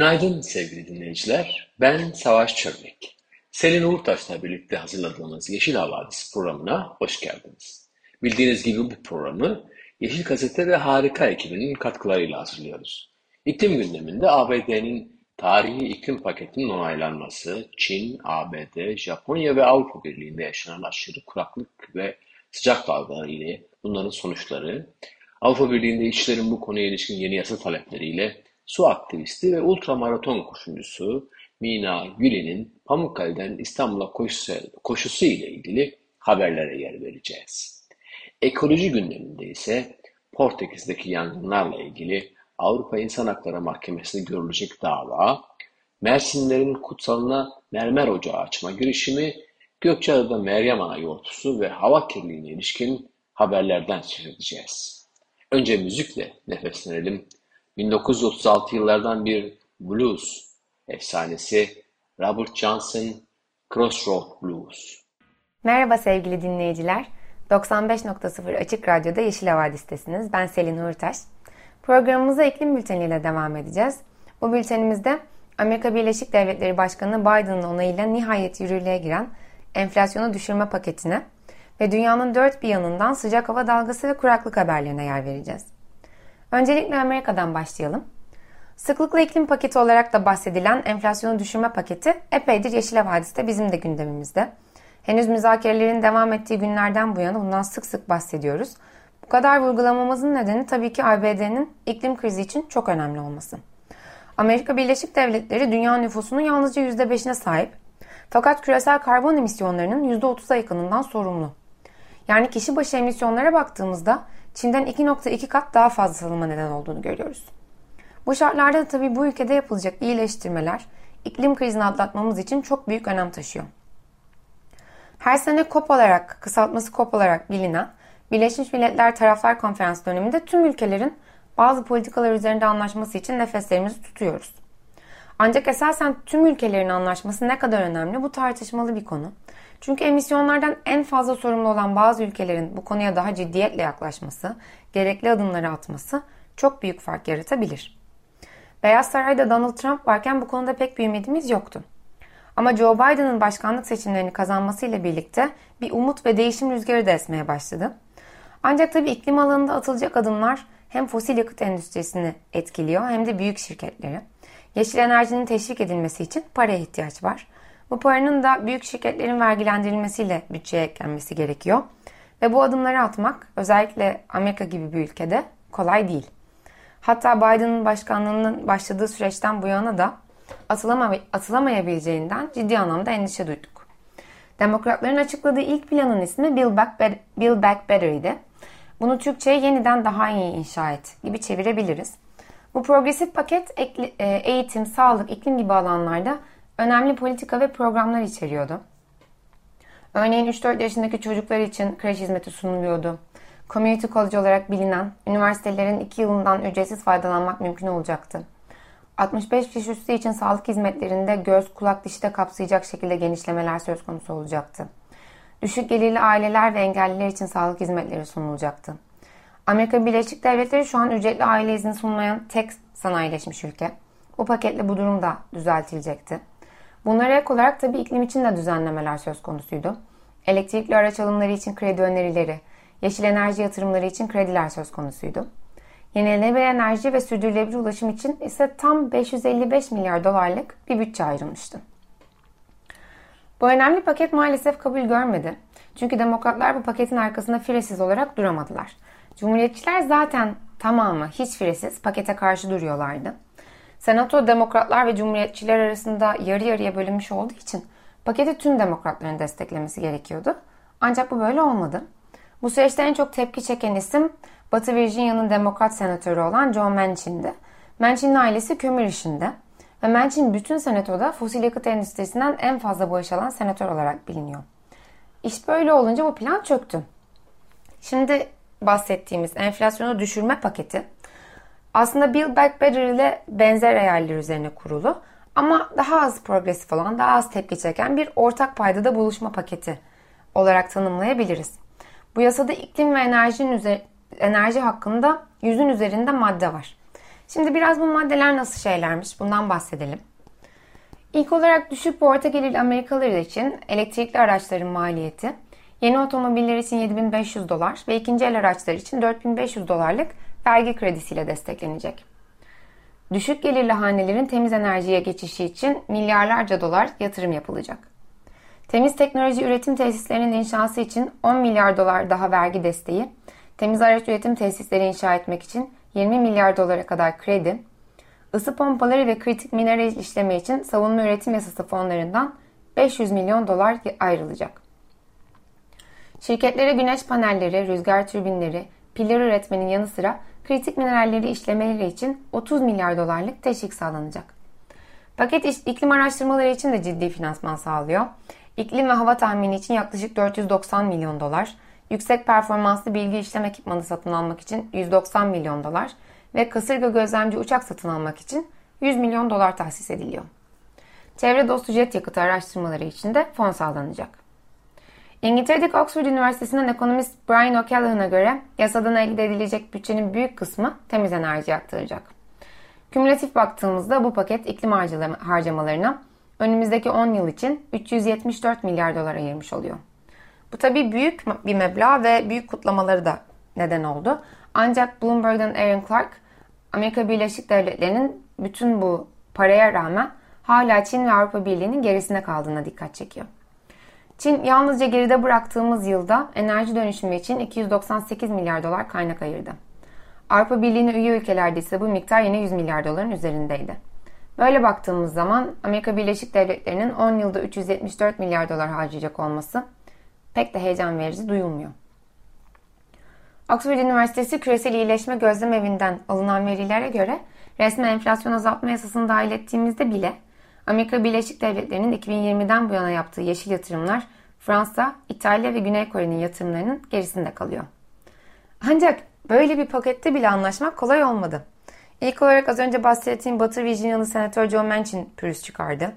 Günaydın sevgili dinleyiciler. Ben Savaş Çömlek. Selin Uğurtaş'la birlikte hazırladığımız Yeşil Havadis programına hoş geldiniz. Bildiğiniz gibi bu programı Yeşil Gazete ve Harika ekibinin katkılarıyla hazırlıyoruz. İklim gündeminde ABD'nin tarihi iklim paketinin onaylanması, Çin, ABD, Japonya ve Avrupa Birliği'nde yaşanan aşırı kuraklık ve sıcak dalgaları ile bunların sonuçları, Avrupa Birliği'nde işçilerin bu konuya ilişkin yeni yasa talepleriyle su aktivisti ve ultramaraton koşucusu Mina Gülen'in Pamukkale'den İstanbul'a koşusu, koşusu ile ilgili haberlere yer vereceğiz. Ekoloji gündeminde ise Portekiz'deki yangınlarla ilgili Avrupa İnsan Hakları Mahkemesi'ne görülecek dava, Mersinlerin kutsalına mermer ocağı açma girişimi, Gökçeada'da Meryem Ana yoğurtusu ve hava kirliliğine ilişkin haberlerden söz edeceğiz. Önce müzikle nefeslenelim. 1936 yıllardan bir blues efsanesi Robert Johnson Crossroad Blues. Merhaba sevgili dinleyiciler. 95.0 Açık Radyo'da Yeşil Havadis'tesiniz. Ben Selin Hurtaş. Programımıza iklim bülteniyle devam edeceğiz. Bu bültenimizde Amerika Birleşik Devletleri Başkanı Biden'ın onayıyla nihayet yürürlüğe giren enflasyonu düşürme paketine ve dünyanın dört bir yanından sıcak hava dalgası ve kuraklık haberlerine yer vereceğiz. Öncelikle Amerika'dan başlayalım. Sıklıkla iklim paketi olarak da bahsedilen enflasyonu düşürme paketi epeydir Yeşil Havadis'te bizim de gündemimizde. Henüz müzakerelerin devam ettiği günlerden bu yana bundan sık sık bahsediyoruz. Bu kadar vurgulamamızın nedeni tabii ki ABD'nin iklim krizi için çok önemli olması. Amerika Birleşik Devletleri dünya nüfusunun yalnızca %5'ine sahip. Fakat küresel karbon emisyonlarının %30'a yakınından sorumlu. Yani kişi başı emisyonlara baktığımızda Çin'den 2.2 kat daha fazla salınma neden olduğunu görüyoruz. Bu şartlarda da tabii bu ülkede yapılacak iyileştirmeler iklim krizini atlatmamız için çok büyük önem taşıyor. Her sene COP olarak, kısaltması COP olarak bilinen Birleşmiş Milletler Taraflar Konferansı döneminde tüm ülkelerin bazı politikalar üzerinde anlaşması için nefeslerimizi tutuyoruz. Ancak esasen tüm ülkelerin anlaşması ne kadar önemli bu tartışmalı bir konu. Çünkü emisyonlardan en fazla sorumlu olan bazı ülkelerin bu konuya daha ciddiyetle yaklaşması, gerekli adımları atması çok büyük fark yaratabilir. Beyaz Saray'da Donald Trump varken bu konuda pek bir ümidimiz yoktu. Ama Joe Biden'ın başkanlık seçimlerini kazanmasıyla birlikte bir umut ve değişim rüzgarı da esmeye başladı. Ancak tabii iklim alanında atılacak adımlar hem fosil yakıt endüstrisini etkiliyor hem de büyük şirketleri. Yeşil enerjinin teşvik edilmesi için paraya ihtiyaç var. Bu paranın da büyük şirketlerin vergilendirilmesiyle bütçeye eklenmesi gerekiyor. Ve bu adımları atmak özellikle Amerika gibi bir ülkede kolay değil. Hatta Biden'ın başkanlığının başladığı süreçten bu yana da atılamayabileceğinden ciddi anlamda endişe duyduk. Demokratların açıkladığı ilk planın ismi Build Back, Better, Build Back Better'ydi. Bunu Türkçe'ye yeniden daha iyi inşa et gibi çevirebiliriz. Bu progresif paket e, eğitim, sağlık, iklim gibi alanlarda önemli politika ve programlar içeriyordu. Örneğin 3-4 yaşındaki çocuklar için kreş hizmeti sunuluyordu. Community College olarak bilinen üniversitelerin 2 yılından ücretsiz faydalanmak mümkün olacaktı. 65 yaş üstü için sağlık hizmetlerinde göz, kulak, dişi de kapsayacak şekilde genişlemeler söz konusu olacaktı. Düşük gelirli aileler ve engelliler için sağlık hizmetleri sunulacaktı. Amerika Birleşik Devletleri şu an ücretli aile izni sunmayan tek sanayileşmiş ülke. Bu paketle bu durum da düzeltilecekti. Bunlara ek olarak tabi iklim için de düzenlemeler söz konusuydu. Elektrikli araç alımları için kredi önerileri, yeşil enerji yatırımları için krediler söz konusuydu. Yenilenebilir enerji ve sürdürülebilir ulaşım için ise tam 555 milyar dolarlık bir bütçe ayrılmıştı. Bu önemli paket maalesef kabul görmedi. Çünkü demokratlar bu paketin arkasında firesiz olarak duramadılar. Cumhuriyetçiler zaten tamamı hiç firesiz pakete karşı duruyorlardı. Senato demokratlar ve cumhuriyetçiler arasında yarı yarıya bölünmüş olduğu için paketi tüm demokratların desteklemesi gerekiyordu. Ancak bu böyle olmadı. Bu süreçte en çok tepki çeken isim Batı Virginia'nın demokrat senatörü olan Joe Manchin'di. Manchin'in ailesi kömür işinde ve Manchin bütün senatoda fosil yakıt endüstrisinden en fazla bağış alan senatör olarak biliniyor. İş böyle olunca bu plan çöktü. Şimdi bahsettiğimiz enflasyonu düşürme paketi aslında Build Back Better ile benzer hayaller üzerine kurulu ama daha az progresif olan, daha az tepki çeken bir ortak paydada buluşma paketi olarak tanımlayabiliriz. Bu yasada iklim ve enerjinin üzeri, enerji hakkında yüzün üzerinde madde var. Şimdi biraz bu maddeler nasıl şeylermiş bundan bahsedelim. İlk olarak düşük ve orta gelirli Amerikalılar için elektrikli araçların maliyeti yeni otomobiller için 7500 dolar ve ikinci el araçlar için 4500 dolarlık vergi kredisiyle desteklenecek. Düşük gelirli hanelerin temiz enerjiye geçişi için milyarlarca dolar yatırım yapılacak. Temiz teknoloji üretim tesislerinin inşası için 10 milyar dolar daha vergi desteği, temiz araç üretim tesisleri inşa etmek için 20 milyar dolara kadar kredi, ısı pompaları ve kritik mineral işleme için savunma üretim yasası fonlarından 500 milyon dolar ayrılacak. Şirketlere güneş panelleri, rüzgar türbinleri, piller üretmenin yanı sıra kritik mineralleri işlemeleri için 30 milyar dolarlık teşvik sağlanacak. Paket iklim araştırmaları için de ciddi finansman sağlıyor. İklim ve hava tahmini için yaklaşık 490 milyon dolar, yüksek performanslı bilgi işlem ekipmanı satın almak için 190 milyon dolar ve kasırga gözlemci uçak satın almak için 100 milyon dolar tahsis ediliyor. Çevre dostu jet yakıtı araştırmaları için de fon sağlanacak. İngiltere'deki Oxford Üniversitesi'nden ekonomist Brian O'Callaghan'a göre yasadan elde edilecek bütçenin büyük kısmı temiz enerji aktaracak. Kümülatif baktığımızda bu paket iklim harcamalarına önümüzdeki 10 yıl için 374 milyar dolar ayırmış oluyor. Bu tabii büyük bir meblağ ve büyük kutlamaları da neden oldu. Ancak Bloomberg'dan Aaron Clark, Amerika Birleşik Devletleri'nin bütün bu paraya rağmen hala Çin ve Avrupa Birliği'nin gerisine kaldığına dikkat çekiyor. Çin yalnızca geride bıraktığımız yılda enerji dönüşümü için 298 milyar dolar kaynak ayırdı. Avrupa Birliği'ne üye ülkelerde ise bu miktar yine 100 milyar doların üzerindeydi. Böyle baktığımız zaman Amerika Birleşik Devletleri'nin 10 yılda 374 milyar dolar harcayacak olması pek de heyecan verici duyulmuyor. Oxford Üniversitesi Küresel İyileşme Gözlem Evi'nden alınan verilere göre resmen enflasyon azaltma yasasını dahil ettiğimizde bile Amerika Birleşik Devletleri'nin 2020'den bu yana yaptığı yeşil yatırımlar Fransa, İtalya ve Güney Kore'nin yatırımlarının gerisinde kalıyor. Ancak böyle bir pakette bile anlaşmak kolay olmadı. İlk olarak az önce bahsettiğim Batı Virginia'lı senatör Joe Manchin pürüz çıkardı.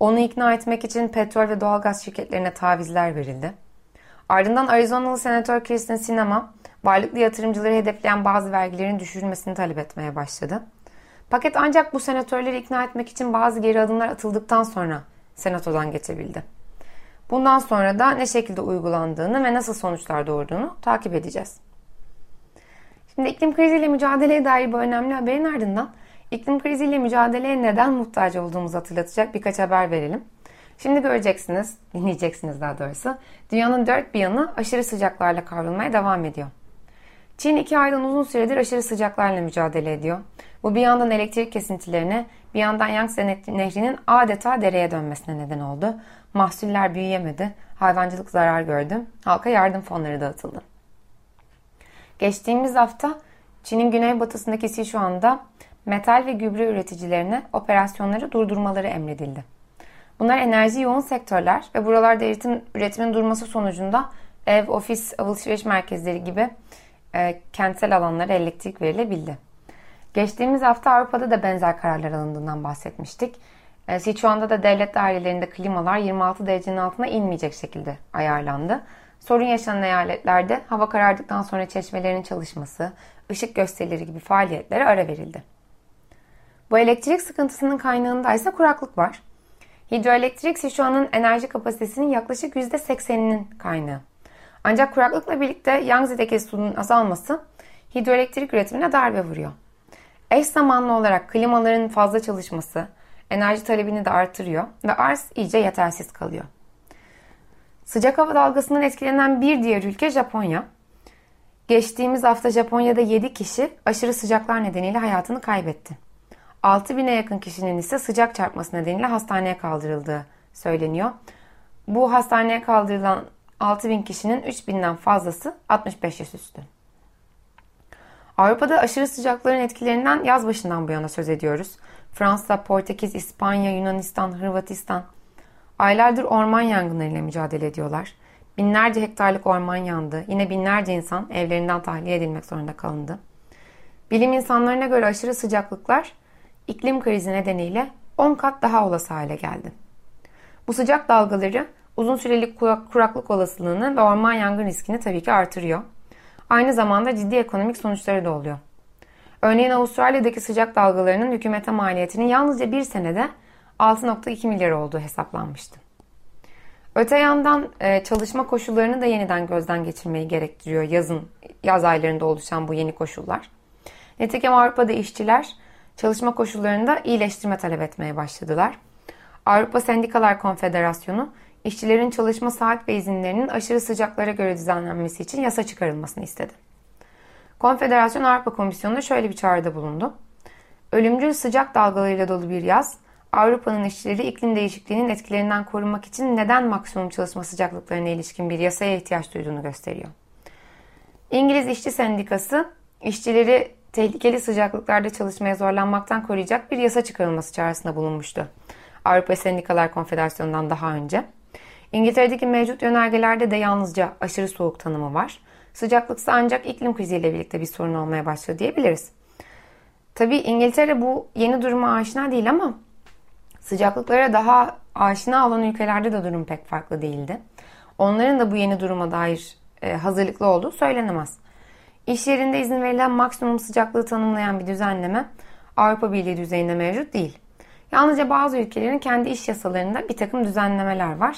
Onu ikna etmek için petrol ve doğalgaz şirketlerine tavizler verildi. Ardından Arizonalı senatör Kirsten Sinema, varlıklı yatırımcıları hedefleyen bazı vergilerin düşürülmesini talep etmeye başladı. Paket ancak bu senatörleri ikna etmek için bazı geri adımlar atıldıktan sonra senatodan geçebildi. Bundan sonra da ne şekilde uygulandığını ve nasıl sonuçlar doğurduğunu takip edeceğiz. Şimdi iklim kriziyle mücadeleye dair bu önemli haberin ardından iklim kriziyle mücadeleye neden muhtaç olduğumuzu hatırlatacak birkaç haber verelim. Şimdi göreceksiniz, dinleyeceksiniz daha doğrusu. Dünyanın dört bir yanı aşırı sıcaklarla kavrulmaya devam ediyor. Çin iki aydan uzun süredir aşırı sıcaklarla mücadele ediyor. Bu bir yandan elektrik kesintilerine, bir yandan Yangtze Nehri'nin adeta dereye dönmesine neden oldu. Mahsuller büyüyemedi, hayvancılık zarar gördü, halka yardım fonları dağıtıldı. Geçtiğimiz hafta Çin'in güneybatısındaki Sichuan'da metal ve gübre üreticilerine operasyonları durdurmaları emredildi. Bunlar enerji yoğun sektörler ve buralarda üretim, üretimin durması sonucunda ev, ofis, alışveriş merkezleri gibi e, kentsel alanlara elektrik verilebildi. Geçtiğimiz hafta Avrupa'da da benzer kararlar alındığından bahsetmiştik. E, Sichuan'da da devlet dairelerinde klimalar 26 derecenin altına inmeyecek şekilde ayarlandı. Sorun yaşanan eyaletlerde hava karardıktan sonra çeşmelerin çalışması, ışık gösterileri gibi faaliyetlere ara verildi. Bu elektrik sıkıntısının kaynağında ise kuraklık var. Hidroelektrik Sichuan'ın enerji kapasitesinin yaklaşık %80'inin kaynağı. Ancak kuraklıkla birlikte Yangtze'deki suyun azalması hidroelektrik üretimine darbe vuruyor. Eş zamanlı olarak klimaların fazla çalışması enerji talebini de artırıyor ve arz iyice yetersiz kalıyor. Sıcak hava dalgasından etkilenen bir diğer ülke Japonya. Geçtiğimiz hafta Japonya'da 7 kişi aşırı sıcaklar nedeniyle hayatını kaybetti. 6000'e yakın kişinin ise sıcak çarpması nedeniyle hastaneye kaldırıldığı söyleniyor. Bu hastaneye kaldırılan 6000 kişinin 3000'den fazlası 65 yaş üstü. Avrupa'da aşırı sıcakların etkilerinden yaz başından bu yana söz ediyoruz. Fransa, Portekiz, İspanya, Yunanistan, Hırvatistan aylardır orman yangınlarıyla mücadele ediyorlar. Binlerce hektarlık orman yandı. Yine binlerce insan evlerinden tahliye edilmek zorunda kalındı. Bilim insanlarına göre aşırı sıcaklıklar iklim krizi nedeniyle 10 kat daha olası hale geldi. Bu sıcak dalgaları uzun süreli kuraklık olasılığını ve orman yangın riskini tabii ki artırıyor. Aynı zamanda ciddi ekonomik sonuçları da oluyor. Örneğin Avustralya'daki sıcak dalgalarının hükümete maliyetinin yalnızca bir senede 6.2 milyar olduğu hesaplanmıştı. Öte yandan e, çalışma koşullarını da yeniden gözden geçirmeyi gerektiriyor yazın, yaz aylarında oluşan bu yeni koşullar. Nitekim Avrupa'da işçiler çalışma koşullarında iyileştirme talep etmeye başladılar. Avrupa Sendikalar Konfederasyonu işçilerin çalışma saat ve izinlerinin aşırı sıcaklara göre düzenlenmesi için yasa çıkarılmasını istedi. Konfederasyon Avrupa Komisyonu'na şöyle bir çağrıda bulundu. Ölümcül sıcak dalgalarıyla dolu bir yaz, Avrupa'nın işçileri iklim değişikliğinin etkilerinden korunmak için neden maksimum çalışma sıcaklıklarına ilişkin bir yasaya ihtiyaç duyduğunu gösteriyor. İngiliz İşçi Sendikası, işçileri tehlikeli sıcaklıklarda çalışmaya zorlanmaktan koruyacak bir yasa çıkarılması çağrısında bulunmuştu. Avrupa Sendikalar Konfederasyonu'ndan daha önce. İngiltere'deki mevcut yönergelerde de yalnızca aşırı soğuk tanımı var. Sıcaklıksa ancak iklim kriziyle birlikte bir sorun olmaya başladı diyebiliriz. Tabi İngiltere bu yeni duruma aşina değil ama sıcaklıklara daha aşina olan ülkelerde de durum pek farklı değildi. Onların da bu yeni duruma dair e, hazırlıklı olduğu söylenemez. İş yerinde izin verilen maksimum sıcaklığı tanımlayan bir düzenleme Avrupa Birliği düzeyinde mevcut değil. Yalnızca bazı ülkelerin kendi iş yasalarında bir takım düzenlemeler var.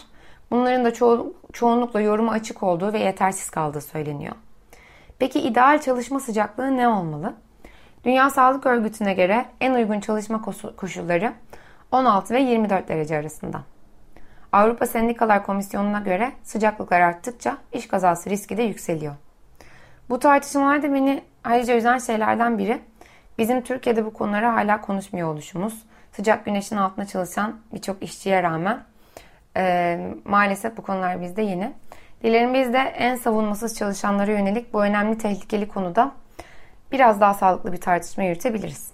Bunların da ço çoğunlukla yoruma açık olduğu ve yetersiz kaldığı söyleniyor. Peki ideal çalışma sıcaklığı ne olmalı? Dünya Sağlık Örgütü'ne göre en uygun çalışma koşulları 16 ve 24 derece arasında. Avrupa Sendikalar Komisyonu'na göre sıcaklıklar arttıkça iş kazası riski de yükseliyor. Bu tartışmalarda beni ayrıca üzen şeylerden biri bizim Türkiye'de bu konuları hala konuşmuyor oluşumuz. Sıcak güneşin altında çalışan birçok işçiye rağmen e, maalesef bu konular bizde yeni. Dilerim biz de en savunmasız çalışanlara yönelik bu önemli tehlikeli konuda biraz daha sağlıklı bir tartışma yürütebiliriz.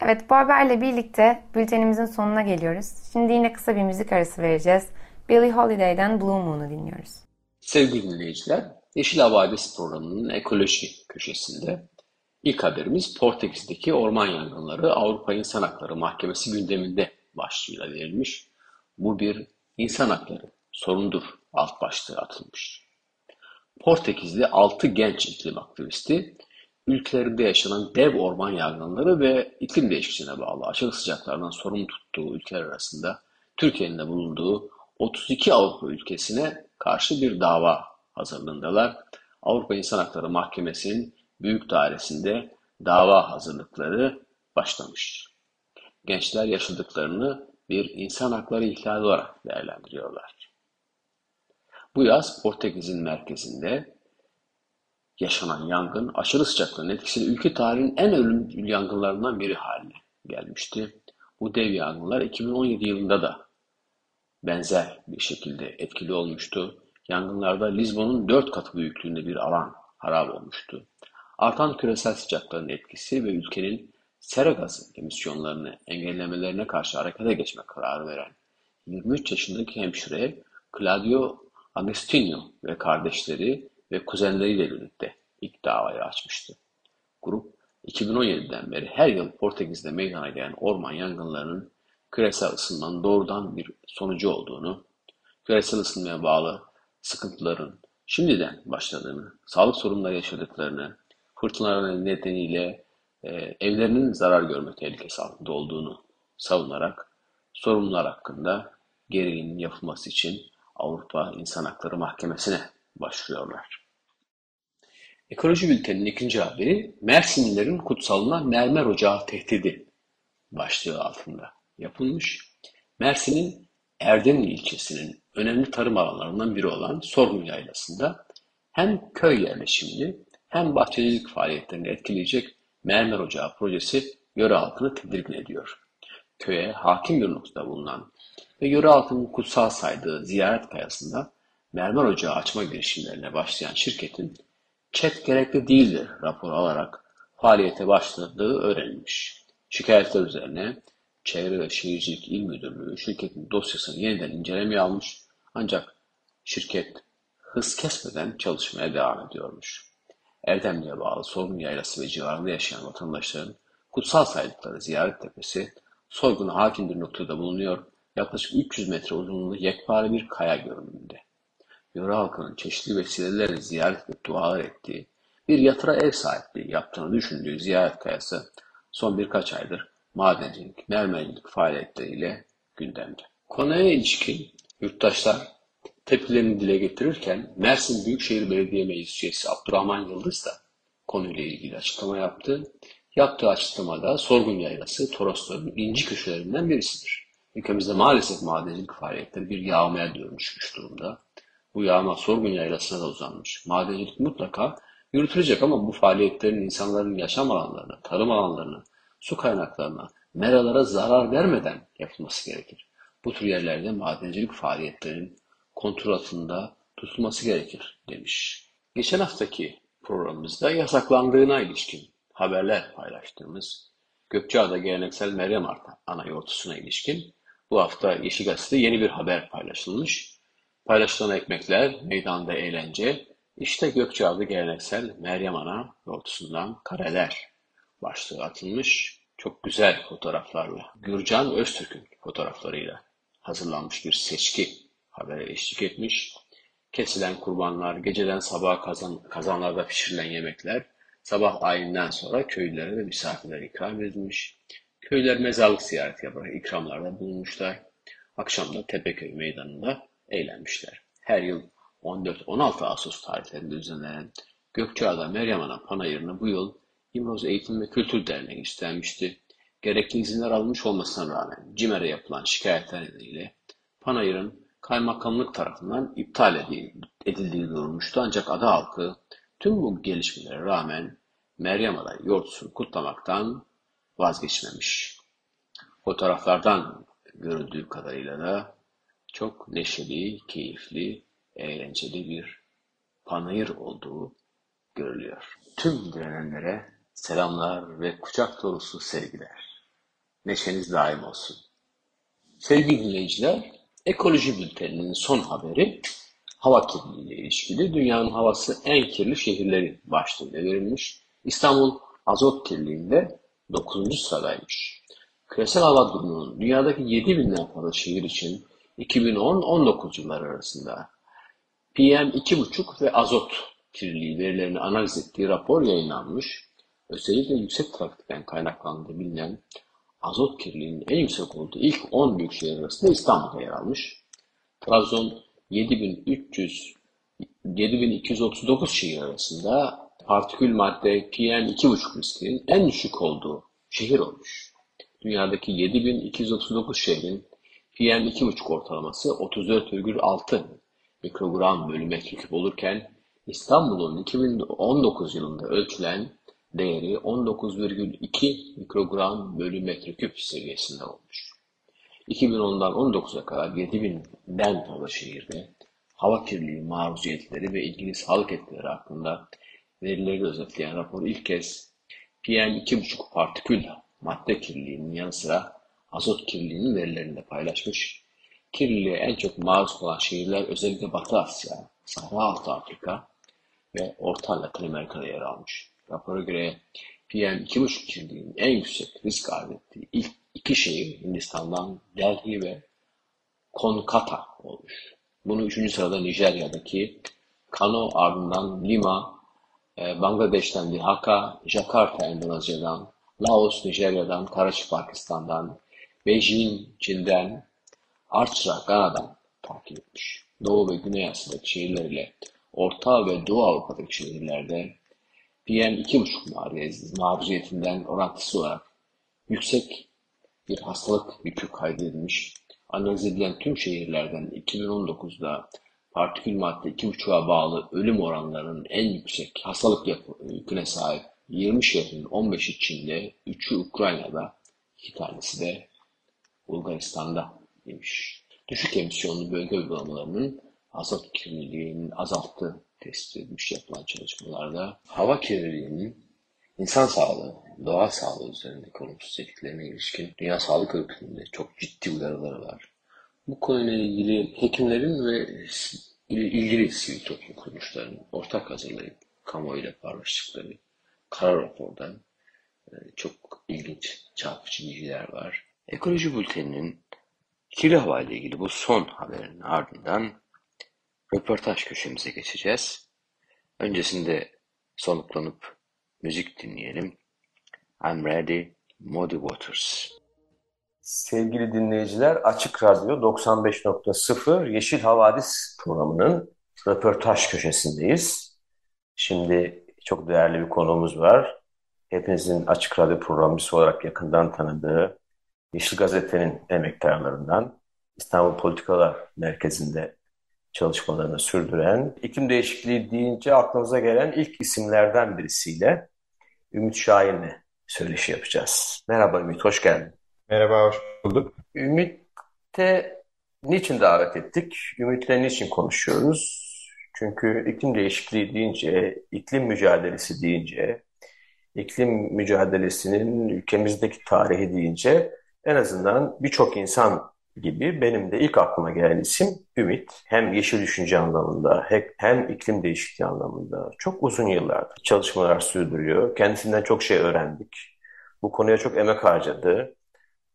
Evet bu haberle birlikte bültenimizin sonuna geliyoruz. Şimdi yine kısa bir müzik arası vereceğiz. Billie Holiday'den Blue Moon'u dinliyoruz. Sevgili dinleyiciler, Yeşil Havadis programının ekoloji köşesinde ilk haberimiz Portekiz'deki orman yangınları Avrupa İnsan Hakları Mahkemesi gündeminde başlığıyla verilmiş. Bu bir insan hakları sorundur alt başlığı atılmış. Portekizli 6 genç iklim aktivisti ülkelerinde yaşanan dev orman yangınları ve iklim değişikliğine bağlı aşırı sıcaklardan sorumlu tuttuğu ülkeler arasında Türkiye'nin de bulunduğu 32 Avrupa ülkesine karşı bir dava hazırlığındalar. Avrupa İnsan Hakları Mahkemesi'nin büyük dairesinde dava hazırlıkları başlamış. Gençler yaşadıklarını bir insan hakları ihlali olarak değerlendiriyorlar. Bu yaz Portekiz'in merkezinde yaşanan yangın aşırı sıcaklığın etkisiyle ülke tarihinin en ölümcül yangınlarından biri haline gelmişti. Bu dev yangınlar 2017 yılında da benzer bir şekilde etkili olmuştu. Yangınlarda Lizbon'un dört katı büyüklüğünde bir alan harap olmuştu. Artan küresel sıcaklığın etkisi ve ülkenin sera gazı emisyonlarını engellemelerine karşı harekete geçme kararı veren 23 yaşındaki hemşire Claudio Agostinho ve kardeşleri ve kuzenleriyle birlikte ilk davayı açmıştı. Grup 2017'den beri her yıl Portekiz'de meydana gelen orman yangınlarının küresel ısınmanın doğrudan bir sonucu olduğunu, küresel ısınmaya bağlı sıkıntıların şimdiden başladığını, sağlık sorunları yaşadıklarını, fırtınaların nedeniyle e, evlerinin zarar görme tehlikesi altında olduğunu savunarak sorunlar hakkında gereğinin yapılması için Avrupa İnsan Hakları Mahkemesi'ne başvuruyorlar. Ekoloji Bülteni'nin ikinci haberi Mersinlilerin kutsalına mermer ocağı tehdidi başlığı altında yapılmış. Mersin'in Erdemli ilçesinin önemli tarım alanlarından biri olan Sorgun Yaylası'nda hem köy yerleşimini hem bahçecilik faaliyetlerini etkileyecek mermer ocağı projesi yöre halkını tedirgin ediyor. Köye hakim bir noktada bulunan ve yöre halkının kutsal saydığı ziyaret kayasında mermer ocağı açma girişimlerine başlayan şirketin çet gerekli değildir raporu alarak faaliyete başladığı öğrenilmiş. Şikayetler üzerine Çevre ve Şehircilik İl Müdürlüğü şirketin dosyasını yeniden incelemeye almış ancak şirket hız kesmeden çalışmaya devam ediyormuş. Erdemli'ye bağlı Sorgun Yaylası ve civarında yaşayan vatandaşların kutsal saydıkları Ziyaret Tepesi soyguna hakim bir noktada bulunuyor. Yaklaşık 300 metre uzunluğunda yekpare bir kaya görünümünde. Yöre halkının çeşitli vesilelerle ziyaret ve dualar ettiği, bir yatıra ev sahipliği yaptığını düşündüğü ziyaret kayası son birkaç aydır madencilik, mermercilik faaliyetleriyle gündemde. Konuya ilişkin yurttaşlar tepkilerini dile getirirken Mersin Büyükşehir Belediye Meclis Üyesi Abdurrahman Yıldız da konuyla ilgili açıklama yaptı. Yaptığı açıklamada Sorgun Yaylası Torosların inci köşelerinden birisidir. Ülkemizde maalesef madencilik faaliyetleri bir yağmaya dönüşmüş durumda. Bu yağma Sorgun Yaylası'na da uzanmış. Madencilik mutlaka yürütülecek ama bu faaliyetlerin insanların yaşam alanlarına, tarım alanlarına, su kaynaklarına, meralara zarar vermeden yapılması gerekir. Bu tür yerlerde madencilik faaliyetlerinin kontrol altında tutulması gerekir demiş. Geçen haftaki programımızda yasaklandığına ilişkin haberler paylaştığımız Gökçeada geleneksel Meryem ana yortusuna ilişkin bu hafta Yeşil Gazete'de yeni bir haber paylaşılmış. Paylaşılan ekmekler, meydanda eğlence, işte Gökçeada geleneksel Meryem Ana yortusundan kareler başlığı atılmış. Çok güzel fotoğraflarla. Gürcan Öztürk'ün fotoğraflarıyla hazırlanmış bir seçki habere eşlik etmiş. Kesilen kurbanlar, geceden sabaha kazan, kazanlarda pişirilen yemekler, sabah ayinden sonra köylülere ve misafirlere ikram edilmiş. Köylüler mezarlık ziyareti yaparak ikramlarda bulunmuşlar. Akşam da Tepeköy meydanında eğlenmişler. Her yıl 14-16 Ağustos tarihlerinde düzenlenen Gökçeada Meryem Ana Panayırı'nı bu yıl İmroz Eğitim ve Kültür Derneği üstlenmişti. Gerekli izinler almış olmasına rağmen CİMER'e yapılan şikayetler nedeniyle Panayır'ın kaymakamlık tarafından iptal edildiği duyurmuştu. Ancak ada halkı tüm bu gelişmelere rağmen Meryem Ana yortusunu kutlamaktan vazgeçmemiş. Fotoğraflardan görüldüğü kadarıyla da çok neşeli, keyifli, eğlenceli bir panayır olduğu görülüyor. Tüm direnenlere selamlar ve kucak dolusu sevgiler. Neşeniz daim olsun. Sevgili dinleyiciler, Ekoloji Bülteni'nin son haberi hava kirliliği ile ilişkili. Dünyanın havası en kirli şehirleri başlığıyla verilmiş. İstanbul azot kirliliğinde 9. sıradaymış. Küresel hava durumunun dünyadaki 7 binden fazla şehir için 2010-19 yılları arasında PM2,5 ve azot kirliliği verilerini analiz ettiği rapor yayınlanmış. Özellikle yüksek trafikten kaynaklandığı bilinen azot kirliliğinin en yüksek olduğu ilk 10 büyük şehir arasında İstanbul'da yer almış. Trabzon 7300 7239 şehir arasında partikül madde PM2,5 riskinin en düşük olduğu şehir olmuş. Dünyadaki 7239 şehrin PM2,5 ortalaması 34,6 mikrogram bölü metreküp olurken İstanbul'un 2019 yılında ölçülen değeri 19,2 mikrogram bölü metreküp seviyesinde olmuş. 2010'dan 19'a kadar 7000'den fazla şehirde hava kirliliği maruziyetleri ve ilgili sağlık etkileri hakkında verileri özetleyen rapor ilk kez PM2,5 partikül madde kirliliğinin yanı sıra azot kirliliğinin verilerini de paylaşmış. Kirliliğe en çok maruz kalan şehirler özellikle Batı Asya, Sahra Altı Afrika ve Orta Latin Amerika'da yer almış. Rapora göre PM2,5 kirliliğinin en yüksek risk arz ettiği ilk iki şehir Hindistan'dan Delhi ve Kolkata olmuş. Bunu üçüncü sırada Nijerya'daki Kano ardından Lima, e, Bangladeş'ten Dhaka, Jakarta Endonezya'dan, Laos Nijerya'dan, Karachi Pakistan'dan, Beijing Çin'den, Artra Gana'dan takip etmiş. Doğu ve Güney Asya'daki şehirler ile Orta ve Doğu Avrupa'daki şehirlerde PM2,5 maruziyetinden orantısı olarak yüksek bir hastalık yükü kaydedilmiş. Analiz edilen tüm şehirlerden 2019'da partikül madde 2,5'a bağlı ölüm oranlarının en yüksek hastalık yüküne sahip 20 şehrin 15'i Çin'de, 3'ü Ukrayna'da, 2 tanesi de Bulgaristan'da demiş. Düşük emisyonlu bölge uygulamalarının azot kirliliğinin azalttığı tespit edilmiş yapılan çalışmalarda hava kirliliğinin insan sağlığı, doğa sağlığı üzerindeki olumsuz etkilerine ilişkin Dünya Sağlık Örgütü'nde çok ciddi uyarıları var. Bu konuyla ilgili hekimlerin ve ilgili sivil toplum kuruluşlarının ortak hazırlayıp kamuoyuyla paylaştıkları karar rapordan e, çok ilginç, çarpıcı bilgiler var. Ekoloji Bülteni'nin kirli hava ile ilgili bu son haberin ardından röportaj köşemize geçeceğiz. Öncesinde soluklanıp müzik dinleyelim. I'm Ready, Muddy Waters. Sevgili dinleyiciler, Açık Radyo 95.0 Yeşil Havadis programının röportaj köşesindeyiz. Şimdi çok değerli bir konuğumuz var. Hepinizin Açık Radyo programcısı olarak yakından tanıdığı Yeşil Gazete'nin emektarlarından İstanbul Politikalar Merkezi'nde çalışmalarını sürdüren, iklim değişikliği deyince aklımıza gelen ilk isimlerden birisiyle Ümit Şahin'le söyleşi yapacağız. Merhaba Ümit, hoş geldin. Merhaba, hoş bulduk. Ümit'te niçin davet ettik? Ümit'le niçin konuşuyoruz? Çünkü iklim değişikliği deyince, iklim mücadelesi deyince, iklim mücadelesinin ülkemizdeki tarihi deyince en azından birçok insan gibi benim de ilk aklıma gelen isim Ümit. Hem yeşil düşünce anlamında hem iklim değişikliği anlamında çok uzun yıllardır çalışmalar sürdürüyor. Kendisinden çok şey öğrendik. Bu konuya çok emek harcadı.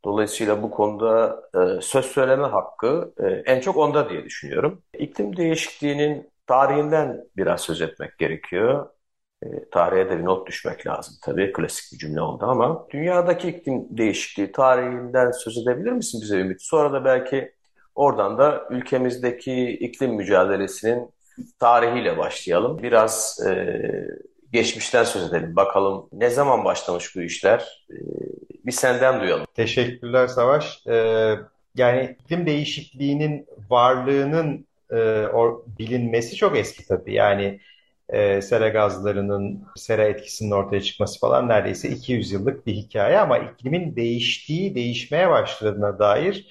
Dolayısıyla bu konuda e, söz söyleme hakkı e, en çok onda diye düşünüyorum. İklim değişikliğinin tarihinden biraz söz etmek gerekiyor. E, tarihe de bir not düşmek lazım tabii. Klasik bir cümle oldu ama dünyadaki iklim değişikliği tarihinden söz edebilir misin bize Ümit? Sonra da belki oradan da ülkemizdeki iklim mücadelesinin tarihiyle başlayalım. Biraz e, geçmişten söz edelim. Bakalım ne zaman başlamış bu işler? E, bir senden duyalım. Teşekkürler Savaş. Ee, yani iklim değişikliğinin varlığının e, or, bilinmesi çok eski tabii. Yani e, sera gazlarının sera etkisinin ortaya çıkması falan neredeyse 200 yıllık bir hikaye ama iklimin değiştiği, değişmeye başladığına dair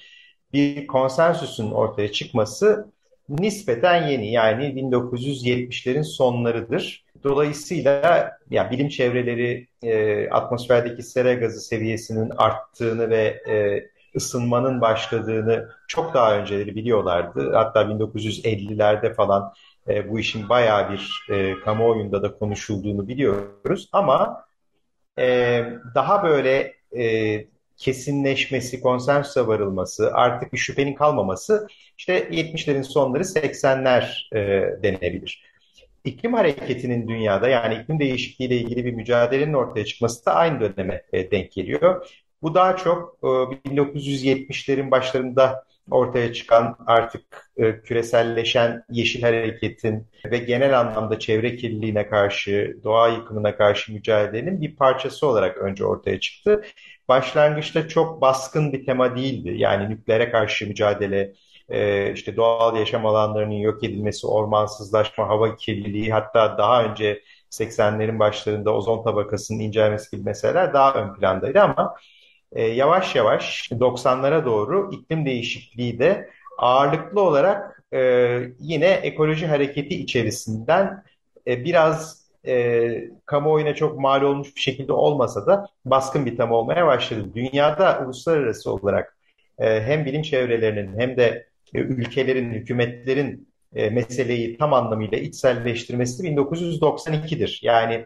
bir konsensüsün ortaya çıkması nispeten yeni. Yani 1970'lerin sonlarıdır. Dolayısıyla ya bilim çevreleri e, atmosferdeki sera gazı seviyesinin arttığını ve e, ısınmanın başladığını çok daha önceleri biliyorlardı. Hatta 1950'lerde falan e, bu işin bayağı bir e, kamuoyunda da konuşulduğunu biliyoruz. Ama e, daha böyle e, kesinleşmesi, konsensüse varılması, artık bir şüphenin kalmaması işte 70'lerin sonları 80'ler e, denebilir. İklim hareketinin dünyada yani iklim değişikliği ile ilgili bir mücadelenin ortaya çıkması da aynı döneme e, denk geliyor. Bu daha çok e, 1970'lerin başlarında ortaya çıkan artık e, küreselleşen yeşil hareketin ve genel anlamda çevre kirliliğine karşı, doğa yıkımına karşı mücadelenin bir parçası olarak önce ortaya çıktı. Başlangıçta çok baskın bir tema değildi. Yani nükleere karşı mücadele, e, işte doğal yaşam alanlarının yok edilmesi, ormansızlaşma, hava kirliliği, hatta daha önce 80'lerin başlarında ozon tabakasının incelmesi gibi meseleler daha ön plandaydı ama e, yavaş yavaş 90'lara doğru iklim değişikliği de ağırlıklı olarak e, yine ekoloji hareketi içerisinden e, biraz e, kamuoyuna çok mal olmuş bir şekilde olmasa da baskın bir tema olmaya başladı. Dünyada uluslararası olarak e, hem bilim çevrelerinin hem de e, ülkelerin, hükümetlerin e, meseleyi tam anlamıyla içselleştirmesi 1992'dir. Yani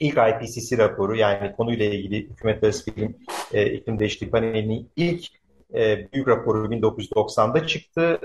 ilk IPCC raporu yani konuyla ilgili hükümetler bilim e, iklim değişikliği panelinin ilk e, büyük raporu 1990'da çıktı.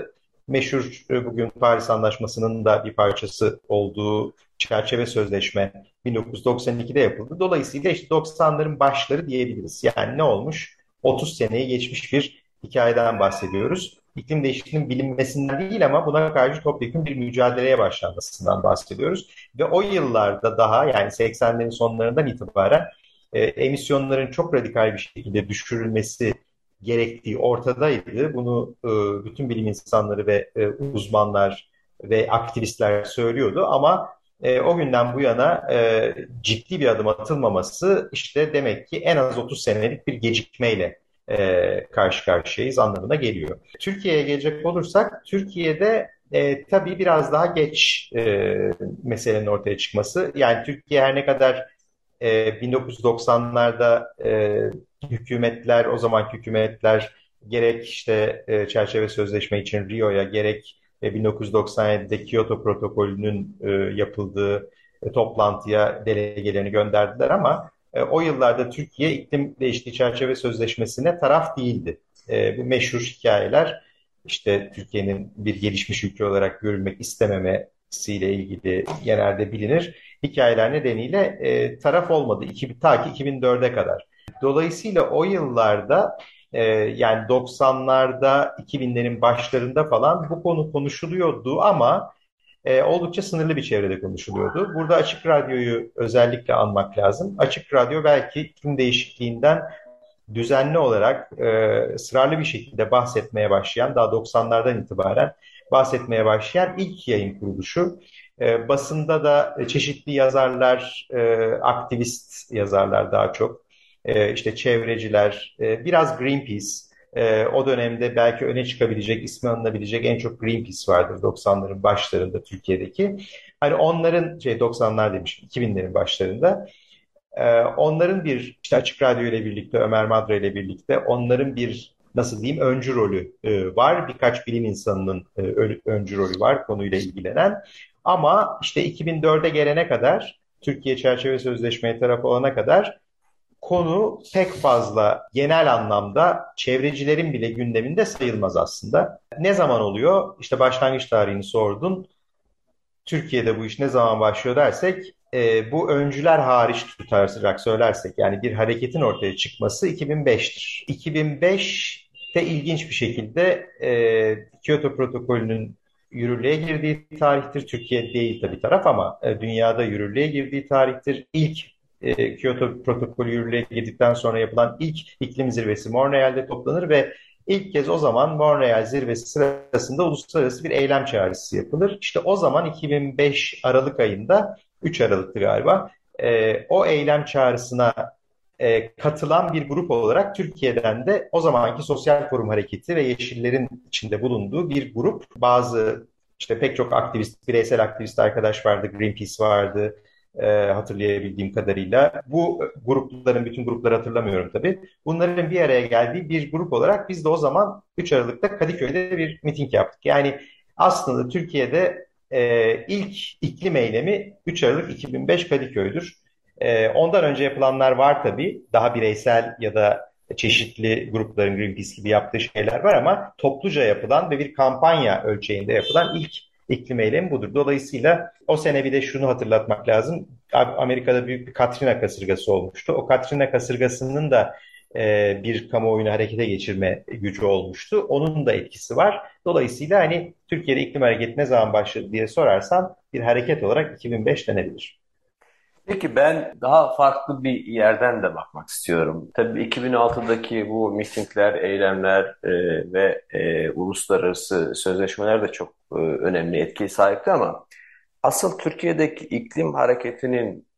Meşhur e, bugün Paris Anlaşması'nın da bir parçası olduğu çerçeve sözleşme 1992'de yapıldı. Dolayısıyla işte 90'ların başları diyebiliriz. Yani ne olmuş? 30 seneyi geçmiş bir hikayeden bahsediyoruz. İklim değişikliğinin bilinmesinden değil ama buna karşı topyekun bir mücadeleye başlanmasından bahsediyoruz. Ve o yıllarda daha yani 80'lerin sonlarından itibaren e, emisyonların çok radikal bir şekilde düşürülmesi gerektiği ortadaydı. Bunu e, bütün bilim insanları ve e, uzmanlar ve aktivistler söylüyordu ama e, o günden bu yana e, ciddi bir adım atılmaması işte demek ki en az 30 senelik bir gecikmeyle e, karşı karşıyayız anlamına geliyor. Türkiye'ye gelecek olursak Türkiye'de e, tabii biraz daha geç e, meselenin ortaya çıkması. Yani Türkiye her ne kadar e, 1990'larda e, hükümetler, o zamanki hükümetler gerek işte e, çerçeve sözleşme için Rio'ya gerek e, 1997'de Kyoto protokolünün e, yapıldığı e, toplantıya delegelerini gönderdiler ama e, o yıllarda Türkiye iklim değişikliği çerçeve sözleşmesine taraf değildi. E, bu meşhur hikayeler işte Türkiye'nin bir gelişmiş ülke olarak görülmek istememesiyle ilgili genelde bilinir. Hikayeler nedeniyle e, taraf olmadı iki, ta ki 2004'e kadar. Dolayısıyla o yıllarda e, yani 90'larda 2000'lerin başlarında falan bu konu konuşuluyordu ama e, oldukça sınırlı bir çevrede konuşuluyordu. Burada Açık Radyo'yu özellikle anmak lazım. Açık Radyo belki iklim değişikliğinden düzenli olarak e, ısrarlı bir şekilde bahsetmeye başlayan, daha 90'lardan itibaren bahsetmeye başlayan ilk yayın kuruluşu. E, basında da çeşitli yazarlar, e, aktivist yazarlar daha çok, e, işte çevreciler, e, biraz Greenpeace, e, o dönemde belki öne çıkabilecek, ismi alınabilecek en çok Greenpeace vardır 90'ların başlarında Türkiye'deki. Hani onların, şey 90'lar demişim, 2000'lerin başlarında. E, onların bir, işte Açık Radyo ile birlikte, Ömer Madra ile birlikte onların bir nasıl diyeyim öncü rolü e, var. Birkaç bilim insanının e, öncü rolü var konuyla ilgilenen. Ama işte 2004'e gelene kadar, Türkiye Çerçeve Sözleşmeye taraf olana kadar konu pek fazla genel anlamda çevrecilerin bile gündeminde sayılmaz aslında. Ne zaman oluyor? İşte başlangıç tarihini sordun. Türkiye'de bu iş ne zaman başlıyor dersek e, bu öncüler hariç tutarak söylersek yani bir hareketin ortaya çıkması 2005'tir. 2005'te ilginç bir şekilde e, Kyoto protokolünün yürürlüğe girdiği tarihtir. Türkiye değil tabii taraf ama e, dünyada yürürlüğe girdiği tarihtir. İlk e, Kyoto protokolü yürürlüğe girdikten sonra yapılan ilk iklim zirvesi Montreal'de toplanır ve ilk kez o zaman Montreal zirvesi sırasında uluslararası bir eylem çağrısı yapılır. İşte o zaman 2005 Aralık ayında 3 Aralık'tı galiba e, o eylem çağrısına e, katılan bir grup olarak Türkiye'den de o zamanki Sosyal Forum Hareketi ve Yeşillerin içinde bulunduğu bir grup. Bazı işte pek çok aktivist, bireysel aktivist arkadaş vardı, Greenpeace vardı, e, hatırlayabildiğim kadarıyla. Bu grupların, bütün grupları hatırlamıyorum tabii. Bunların bir araya geldiği bir grup olarak biz de o zaman 3 Aralık'ta Kadıköy'de bir miting yaptık. Yani aslında Türkiye'de e, ilk iklim eylemi 3 Aralık 2005 Kadıköy'dür. E, ondan önce yapılanlar var tabii. Daha bireysel ya da çeşitli grupların Greenpeace gibi yaptığı şeyler var ama topluca yapılan ve bir kampanya ölçeğinde yapılan ilk iklim eylemi budur. Dolayısıyla o sene bir de şunu hatırlatmak lazım. Amerika'da büyük bir Katrina kasırgası olmuştu. O Katrina kasırgasının da e, bir kamuoyunu harekete geçirme gücü olmuştu. Onun da etkisi var. Dolayısıyla hani Türkiye'de iklim hareketi ne zaman başladı diye sorarsan bir hareket olarak 2005 denebilir. Peki ben daha farklı bir yerden de bakmak istiyorum. Tabii 2006'daki bu mitingler, eylemler e, ve e, uluslararası sözleşmeler de çok e, önemli etkiye sahipti ama asıl Türkiye'deki iklim hareketinin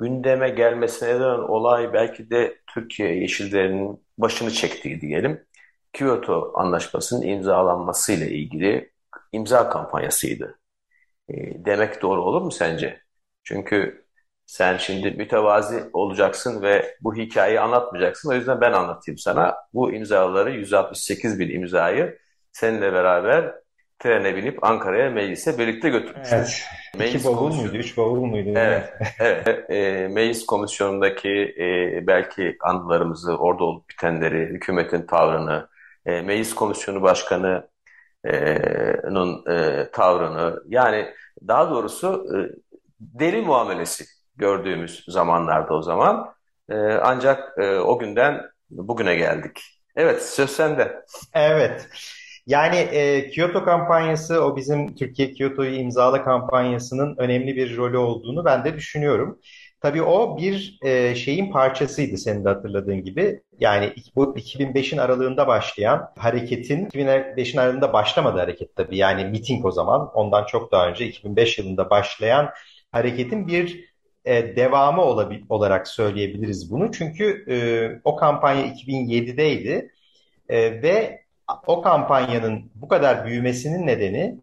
gündeme gelmesine neden olay belki de Türkiye Yeşillerinin başını çektiği diyelim. Kyoto Anlaşması'nın imzalanmasıyla ilgili imza kampanyasıydı. E, demek doğru olur mu sence? Çünkü sen şimdi mütevazi olacaksın ve bu hikayeyi anlatmayacaksın. O yüzden ben anlatayım sana. Bu imzaları 168 bin imzayı seninle beraber trene binip Ankara'ya meclise birlikte götürmüştük. Evet. Meclis İki bavul muydu? Üç bavul muydu? Evet. evet. E, meclis komisyonundaki e, belki anılarımızı, orada olup bitenleri, hükümetin tavrını, e, meclis komisyonu başkanı'nın e, tavrını yani daha doğrusu e, deli muamelesi gördüğümüz zamanlarda o zaman. E, ancak e, o günden bugüne geldik. Evet, söz sende. Evet. Yani e, Kyoto kampanyası, o bizim Türkiye Kyoto'yu imzala kampanyasının önemli bir rolü olduğunu ben de düşünüyorum. Tabii o bir e, şeyin parçasıydı senin de hatırladığın gibi. Yani bu 2005'in aralığında başlayan hareketin, 2005'in aralığında başlamadı hareket tabii. Yani miting o zaman, ondan çok daha önce 2005 yılında başlayan hareketin bir e, devamı olabil, olarak söyleyebiliriz bunu. Çünkü e, o kampanya 2007'deydi e, ve o kampanyanın bu kadar büyümesinin nedeni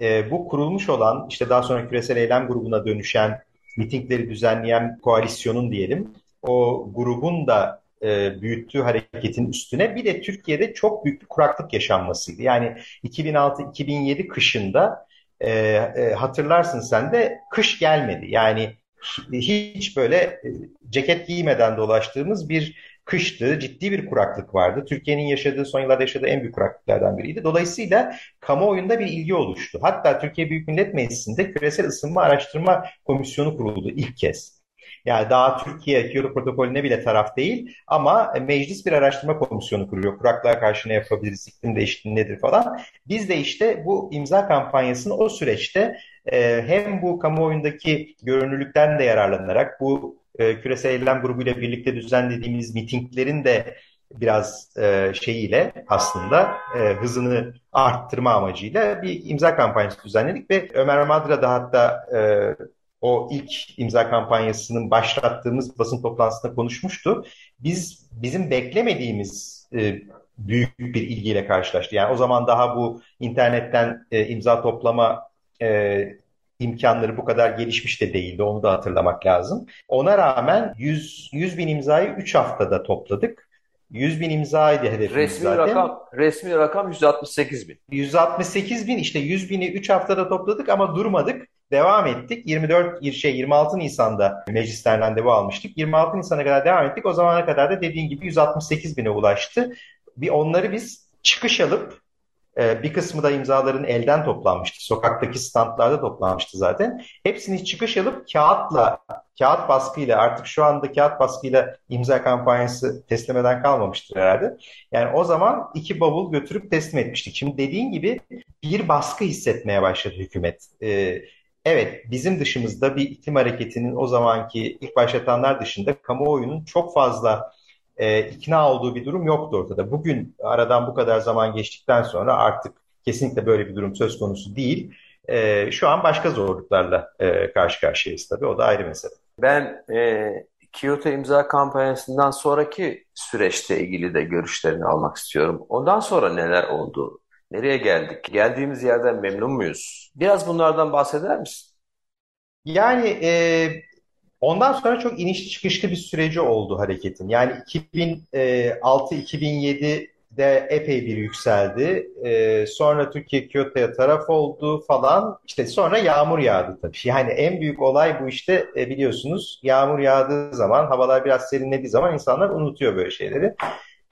e, bu kurulmuş olan işte daha sonra küresel eylem grubuna dönüşen mitingleri düzenleyen koalisyonun diyelim o grubun da e, büyüttüğü hareketin üstüne bir de Türkiye'de çok büyük bir kuraklık yaşanmasıydı. Yani 2006-2007 kışında e, e, hatırlarsın sen de kış gelmedi. Yani hiç böyle e, ceket giymeden dolaştığımız bir kıştı. Ciddi bir kuraklık vardı. Türkiye'nin yaşadığı son yıllarda yaşadığı en büyük kuraklıklardan biriydi. Dolayısıyla kamuoyunda bir ilgi oluştu. Hatta Türkiye Büyük Millet Meclisi'nde Küresel Isınma Araştırma Komisyonu kuruldu ilk kez. Yani daha Türkiye Kyoto protokolüne bile taraf değil ama meclis bir araştırma komisyonu kuruyor. Kuraklığa karşı ne yapabiliriz, iklim değişikliği nedir falan. Biz de işte bu imza kampanyasını o süreçte e, hem bu kamuoyundaki görünürlükten de yararlanarak bu e, küresel eylem grubuyla birlikte düzenlediğimiz mitinglerin de biraz e, şeyiyle aslında e, hızını arttırma amacıyla bir imza kampanyası düzenledik ve Ömer Madra da hatta e, o ilk imza kampanyasının başlattığımız basın toplantısında konuşmuştu. Biz bizim beklemediğimiz e, büyük bir ilgiyle karşılaştı. Yani o zaman daha bu internetten e, imza toplama e, imkanları bu kadar gelişmiş de değildi. Onu da hatırlamak lazım. Ona rağmen 100, 100 bin imzayı 3 haftada topladık. 100 bin imzaydı hedefimiz resmi zaten. Rakam, resmi rakam 168 bin. 168 bin işte 100 bini 3 haftada topladık ama durmadık. Devam ettik. 24 şey 26 Nisan'da meclisten randevu almıştık. 26 Nisan'a kadar devam ettik. O zamana kadar da dediğin gibi 168 bine ulaştı. Bir onları biz çıkış alıp e, bir kısmı da imzaların elden toplanmıştı. Sokaktaki standlarda toplanmıştı zaten. Hepsini çıkış alıp kağıtla, kağıt baskıyla artık şu anda kağıt baskıyla imza kampanyası teslimeden kalmamıştır herhalde. Yani o zaman iki bavul götürüp teslim etmiştik. Şimdi dediğin gibi bir baskı hissetmeye başladı hükümet. E, Evet, bizim dışımızda bir iklim hareketinin o zamanki ilk başlatanlar dışında kamuoyunun çok fazla e, ikna olduğu bir durum yoktu ortada. Bugün aradan bu kadar zaman geçtikten sonra artık kesinlikle böyle bir durum söz konusu değil. E, şu an başka zorluklarla e, karşı karşıyayız tabii. O da ayrı mesele. Ben e, Kyoto imza kampanyasından sonraki süreçte ilgili de görüşlerini almak istiyorum. Ondan sonra neler oldu? Nereye geldik? Geldiğimiz yerden memnun muyuz? Biraz bunlardan bahseder misin? Yani e, ondan sonra çok inişli çıkışlı bir süreci oldu hareketin. Yani 2006-2007'de epey bir yükseldi. E, sonra Türkiye Kyoto'ya taraf oldu falan. İşte sonra yağmur yağdı tabii. Yani en büyük olay bu işte e, biliyorsunuz yağmur yağdığı zaman, havalar biraz serinlediği zaman insanlar unutuyor böyle şeyleri.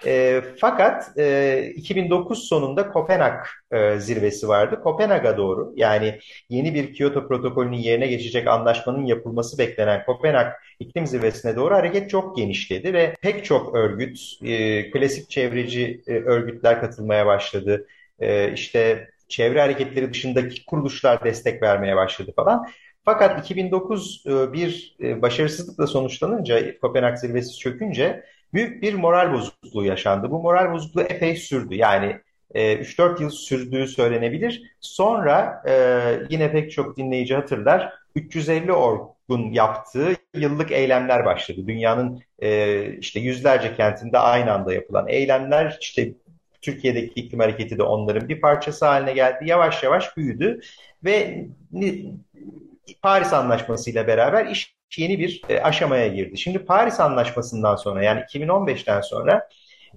E, fakat e, 2009 sonunda Kopenhag e, zirvesi vardı. Kopenhag'a doğru yani yeni bir Kyoto protokolünün yerine geçecek anlaşmanın yapılması beklenen Kopenhag iklim zirvesine doğru hareket çok genişledi ve pek çok örgüt, e, klasik çevreci e, örgütler katılmaya başladı. E, işte çevre hareketleri dışındaki kuruluşlar destek vermeye başladı falan. Fakat 2009 e, bir e, başarısızlıkla sonuçlanınca, Kopenhag zirvesi çökünce büyük bir moral bozukluğu yaşandı. Bu moral bozukluğu epey sürdü. Yani e, 3-4 yıl sürdüğü söylenebilir. Sonra e, yine pek çok dinleyici hatırlar 350 orgun yaptığı yıllık eylemler başladı. Dünyanın e, işte yüzlerce kentinde aynı anda yapılan eylemler işte Türkiye'deki iklim hareketi de onların bir parçası haline geldi. Yavaş yavaş büyüdü ve Paris Anlaşması ile beraber iş yeni bir e, aşamaya girdi. Şimdi Paris Anlaşması'ndan sonra yani 2015'ten sonra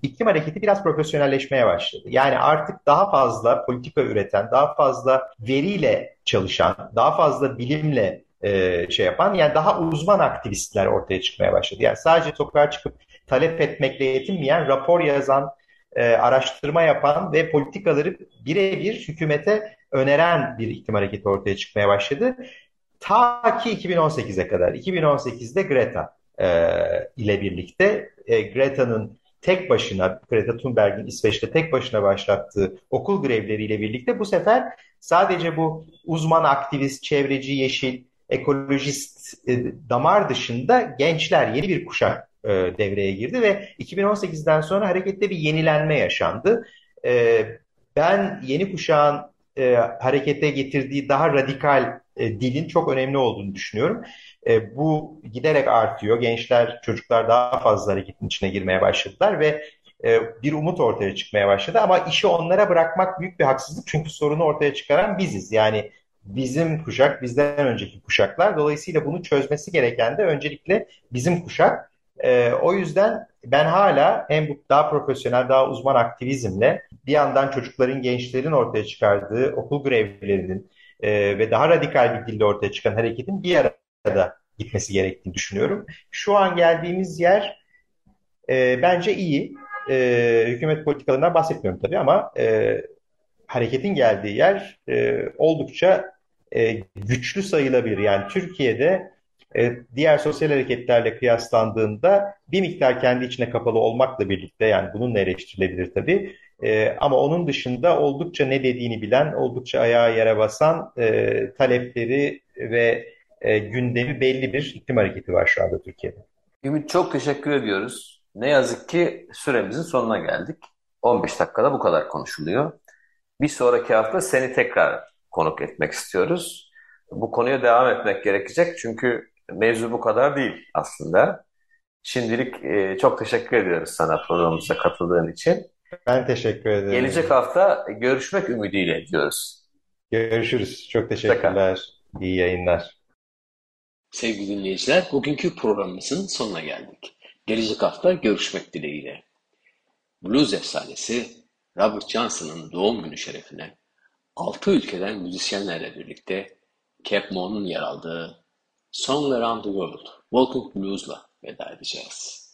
iklim hareketi biraz profesyonelleşmeye başladı. Yani artık daha fazla politika üreten, daha fazla veriyle çalışan, daha fazla bilimle e, şey yapan yani daha uzman aktivistler ortaya çıkmaya başladı. Yani sadece sokağa çıkıp talep etmekle yetinmeyen, rapor yazan, e, araştırma yapan ve politikaları birebir hükümete öneren bir iklim hareketi ortaya çıkmaya başladı. Ta ki 2018'e kadar. 2018'de Greta e, ile birlikte e, Greta'nın tek başına, Greta Thunberg'in İsveç'te tek başına başlattığı okul grevleriyle birlikte bu sefer sadece bu uzman aktivist, çevreci, yeşil, ekolojist e, damar dışında gençler, yeni bir kuşak e, devreye girdi ve 2018'den sonra harekette bir yenilenme yaşandı. E, ben yeni kuşağın e, harekete getirdiği daha radikal e, dilin çok önemli olduğunu düşünüyorum. E, bu giderek artıyor. Gençler, çocuklar daha fazla hareketin içine girmeye başladılar ve e, bir umut ortaya çıkmaya başladı. Ama işi onlara bırakmak büyük bir haksızlık çünkü sorunu ortaya çıkaran biziz. Yani bizim kuşak, bizden önceki kuşaklar. Dolayısıyla bunu çözmesi gereken de öncelikle bizim kuşak. E, o yüzden ben hala hem bu daha profesyonel, daha uzman aktivizmle bir yandan çocukların, gençlerin ortaya çıkardığı okul grevlerinin e, ve daha radikal bir dille ortaya çıkan hareketin bir arada gitmesi gerektiğini düşünüyorum. Şu an geldiğimiz yer e, bence iyi. E, hükümet politikalarından bahsetmiyorum tabii ama e, hareketin geldiği yer e, oldukça e, güçlü sayılabilir. Yani Türkiye'de diğer sosyal hareketlerle kıyaslandığında bir miktar kendi içine kapalı olmakla birlikte yani bununla eleştirilebilir tabii. E, ama onun dışında oldukça ne dediğini bilen, oldukça ayağa yere basan e, talepleri ve e, gündemi belli bir iklim hareketi var şu anda Türkiye'de. Ümit çok teşekkür ediyoruz. Ne yazık ki süremizin sonuna geldik. 15 dakikada bu kadar konuşuluyor. Bir sonraki hafta seni tekrar konuk etmek istiyoruz. Bu konuya devam etmek gerekecek çünkü mevzu bu kadar değil aslında. Şimdilik e, çok teşekkür ediyoruz sana programımıza katıldığın için. Ben teşekkür ederim. Gelecek hafta görüşmek ümidiyle diyoruz. Görüşürüz. Çok teşekkürler. İyi yayınlar. Sevgili dinleyiciler, bugünkü programımızın sonuna geldik. Gelecek hafta görüşmek dileğiyle. Blues efsanesi Robert Johnson'ın doğum günü şerefine 6 ülkeden müzisyenlerle birlikte Cap Moon'un yer aldığı Song Around the World, Walking Blues'la veda edeceğiz.